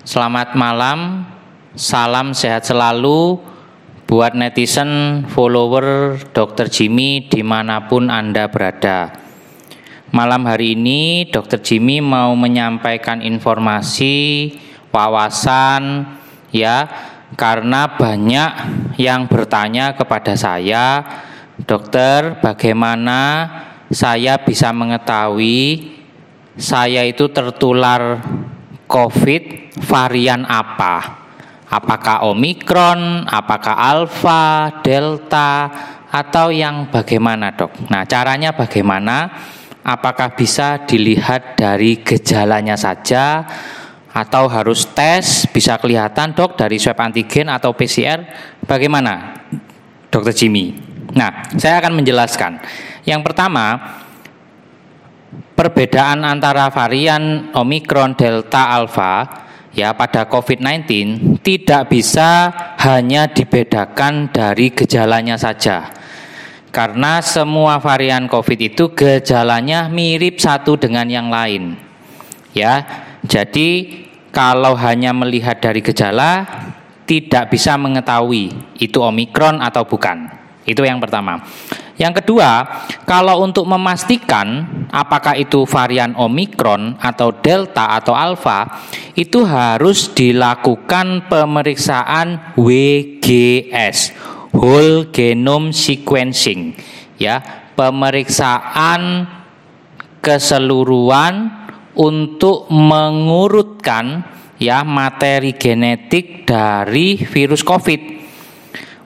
Selamat malam, salam sehat selalu buat netizen, follower Dr. Jimmy di mana pun Anda berada. Malam hari ini Dr. Jimmy mau menyampaikan informasi, wawasan, ya, karena banyak yang bertanya kepada saya, dokter, bagaimana saya bisa mengetahui saya itu tertular COVID varian apa? Apakah Omikron, apakah Alpha, Delta, atau yang bagaimana dok? Nah caranya bagaimana? Apakah bisa dilihat dari gejalanya saja atau harus tes bisa kelihatan dok dari swab antigen atau PCR? Bagaimana dokter Jimmy? Nah saya akan menjelaskan. Yang pertama perbedaan antara varian Omikron, Delta, Alpha ya pada COVID-19 tidak bisa hanya dibedakan dari gejalanya saja. Karena semua varian COVID itu gejalanya mirip satu dengan yang lain. Ya. Jadi kalau hanya melihat dari gejala tidak bisa mengetahui itu Omikron atau bukan. Itu yang pertama. Yang kedua, kalau untuk memastikan apakah itu varian Omikron atau Delta atau Alpha, itu harus dilakukan pemeriksaan WGS, whole genome sequencing, ya, pemeriksaan keseluruhan untuk mengurutkan ya materi genetik dari virus COVID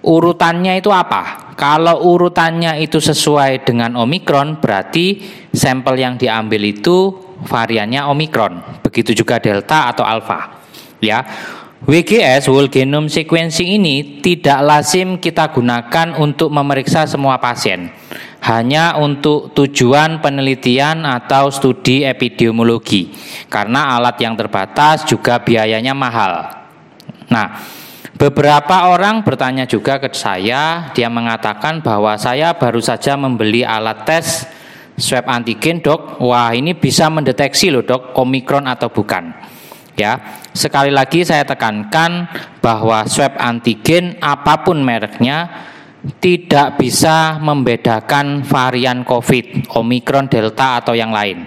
urutannya itu apa? Kalau urutannya itu sesuai dengan Omikron, berarti sampel yang diambil itu variannya Omikron. Begitu juga Delta atau Alpha. Ya. WGS whole genome sequencing ini tidak lazim kita gunakan untuk memeriksa semua pasien. Hanya untuk tujuan penelitian atau studi epidemiologi. Karena alat yang terbatas juga biayanya mahal. Nah, Beberapa orang bertanya juga ke saya, dia mengatakan bahwa saya baru saja membeli alat tes swab antigen, Dok. Wah, ini bisa mendeteksi loh, Dok, Omikron atau bukan. Ya, sekali lagi saya tekankan bahwa swab antigen apa pun mereknya tidak bisa membedakan varian COVID, Omikron, Delta atau yang lain.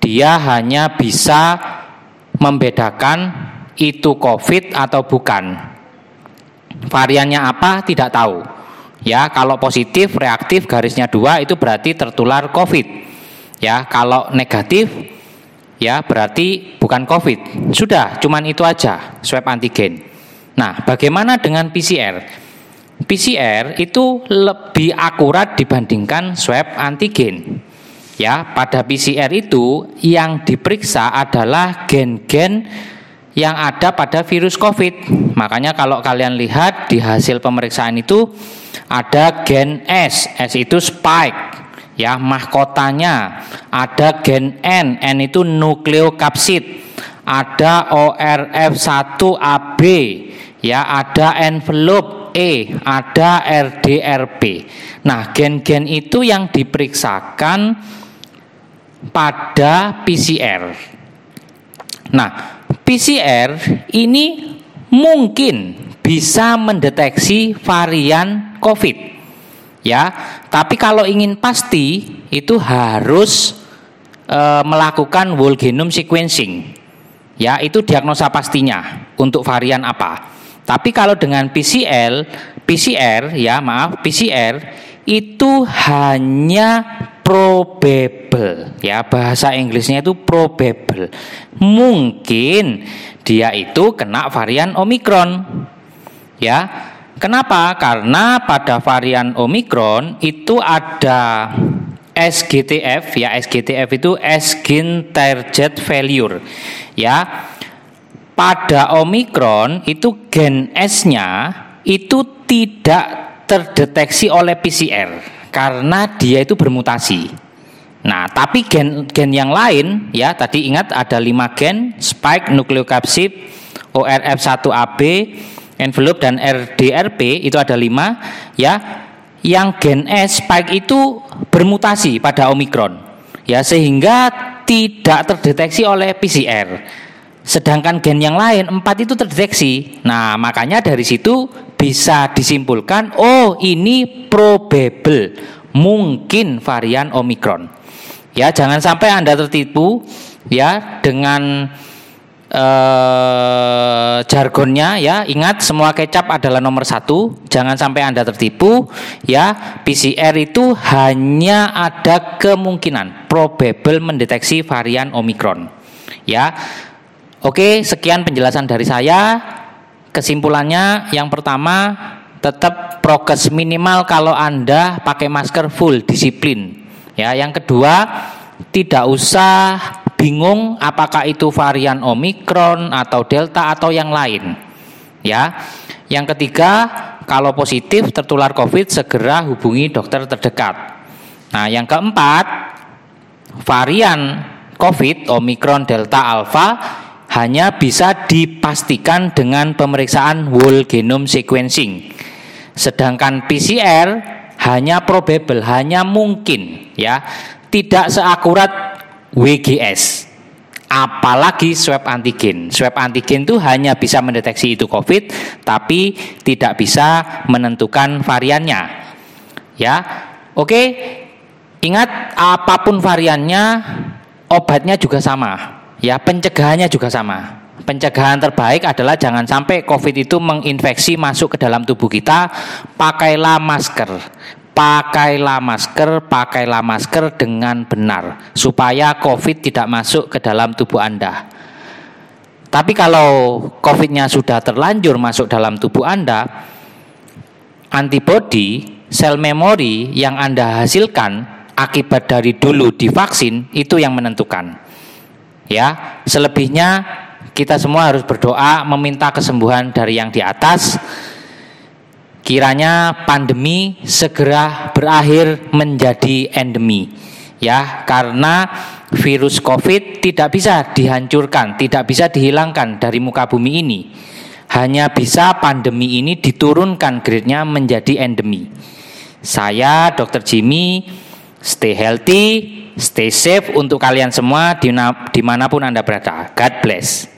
Dia hanya bisa membedakan itu COVID atau bukan. Variannya apa tidak tahu. Ya, kalau positif reaktif garisnya dua itu berarti tertular COVID. Ya, kalau negatif ya berarti bukan COVID. Sudah, cuman itu aja swab antigen. Nah, bagaimana dengan PCR? PCR itu lebih akurat dibandingkan swab antigen. Ya, pada PCR itu yang diperiksa adalah gen-gen yang ada pada virus COVID. Makanya kalau kalian lihat di hasil pemeriksaan itu ada gen S, S itu spike ya mahkotanya. Ada gen N, N itu nukleokapsid. Ada ORF1AB, ya ada envelope E, ada RDRP. Nah, gen-gen itu yang diperiksakan pada PCR. Nah, PCR ini mungkin bisa mendeteksi varian COVID. Ya, tapi kalau ingin pasti itu harus e, melakukan whole genome sequencing. Ya, itu diagnosa pastinya untuk varian apa. Tapi kalau dengan PCR, PCR ya maaf, PCR itu hanya probable. Ya bahasa Inggrisnya itu probable. Mungkin dia itu kena varian Omikron ya kenapa? Karena pada varian Omikron itu ada SGTF ya SGTF itu skin target failure. Ya pada Omikron itu gen S-nya itu tidak terdeteksi oleh PCR karena dia itu bermutasi. Nah, tapi gen gen yang lain ya tadi ingat ada lima gen spike nukleokapsid ORF1AB envelope dan RDRP itu ada lima ya yang gen S spike itu bermutasi pada omikron ya sehingga tidak terdeteksi oleh PCR Sedangkan gen yang lain empat itu terdeteksi. Nah, makanya dari situ bisa disimpulkan, oh ini probable, mungkin varian Omikron. Ya, jangan sampai Anda tertipu ya dengan eh, jargonnya ya. Ingat semua kecap adalah nomor satu. Jangan sampai anda tertipu ya. PCR itu hanya ada kemungkinan probable mendeteksi varian Omikron ya Oke, sekian penjelasan dari saya. Kesimpulannya yang pertama tetap prokes minimal kalau Anda pakai masker full disiplin. Ya, yang kedua tidak usah bingung apakah itu varian Omikron atau Delta atau yang lain. Ya. Yang ketiga, kalau positif tertular Covid segera hubungi dokter terdekat. Nah, yang keempat, varian Covid Omikron Delta Alpha hanya bisa dipastikan dengan pemeriksaan whole genome sequencing. Sedangkan PCR hanya probable, hanya mungkin ya, tidak seakurat WGS. Apalagi swab antigen. Swab antigen itu hanya bisa mendeteksi itu COVID, tapi tidak bisa menentukan variannya. Ya, oke. Ingat, apa pun variannya, obatnya juga sama Ya, pencegahannya juga sama. Pencegahan terbaik adalah jangan sampai COVID itu menginfeksi masuk ke dalam tubuh kita. Pakailah masker. Pakailah masker, pakailah masker dengan benar supaya COVID tidak masuk ke dalam tubuh Anda. Tapi kalau COVID-nya sudah terlanjur masuk dalam tubuh Anda, antibodi, sel memori yang Anda hasilkan akibat dari dulu divaksin itu yang menentukan. Ya, selebihnya kita semua harus berdoa meminta kesembuhan dari yang di atas. Kiranya pandemi segera berakhir menjadi endemi. Ya, karena virus Covid tidak bisa dihancurkan, tidak bisa dihilangkan dari muka bumi ini. Hanya bisa pandemi ini diturunkan grade-nya menjadi endemi. Saya Dr. Jimmy stay healthy, Stay safe untuk kalian semua di mana pun Anda berada. God bless.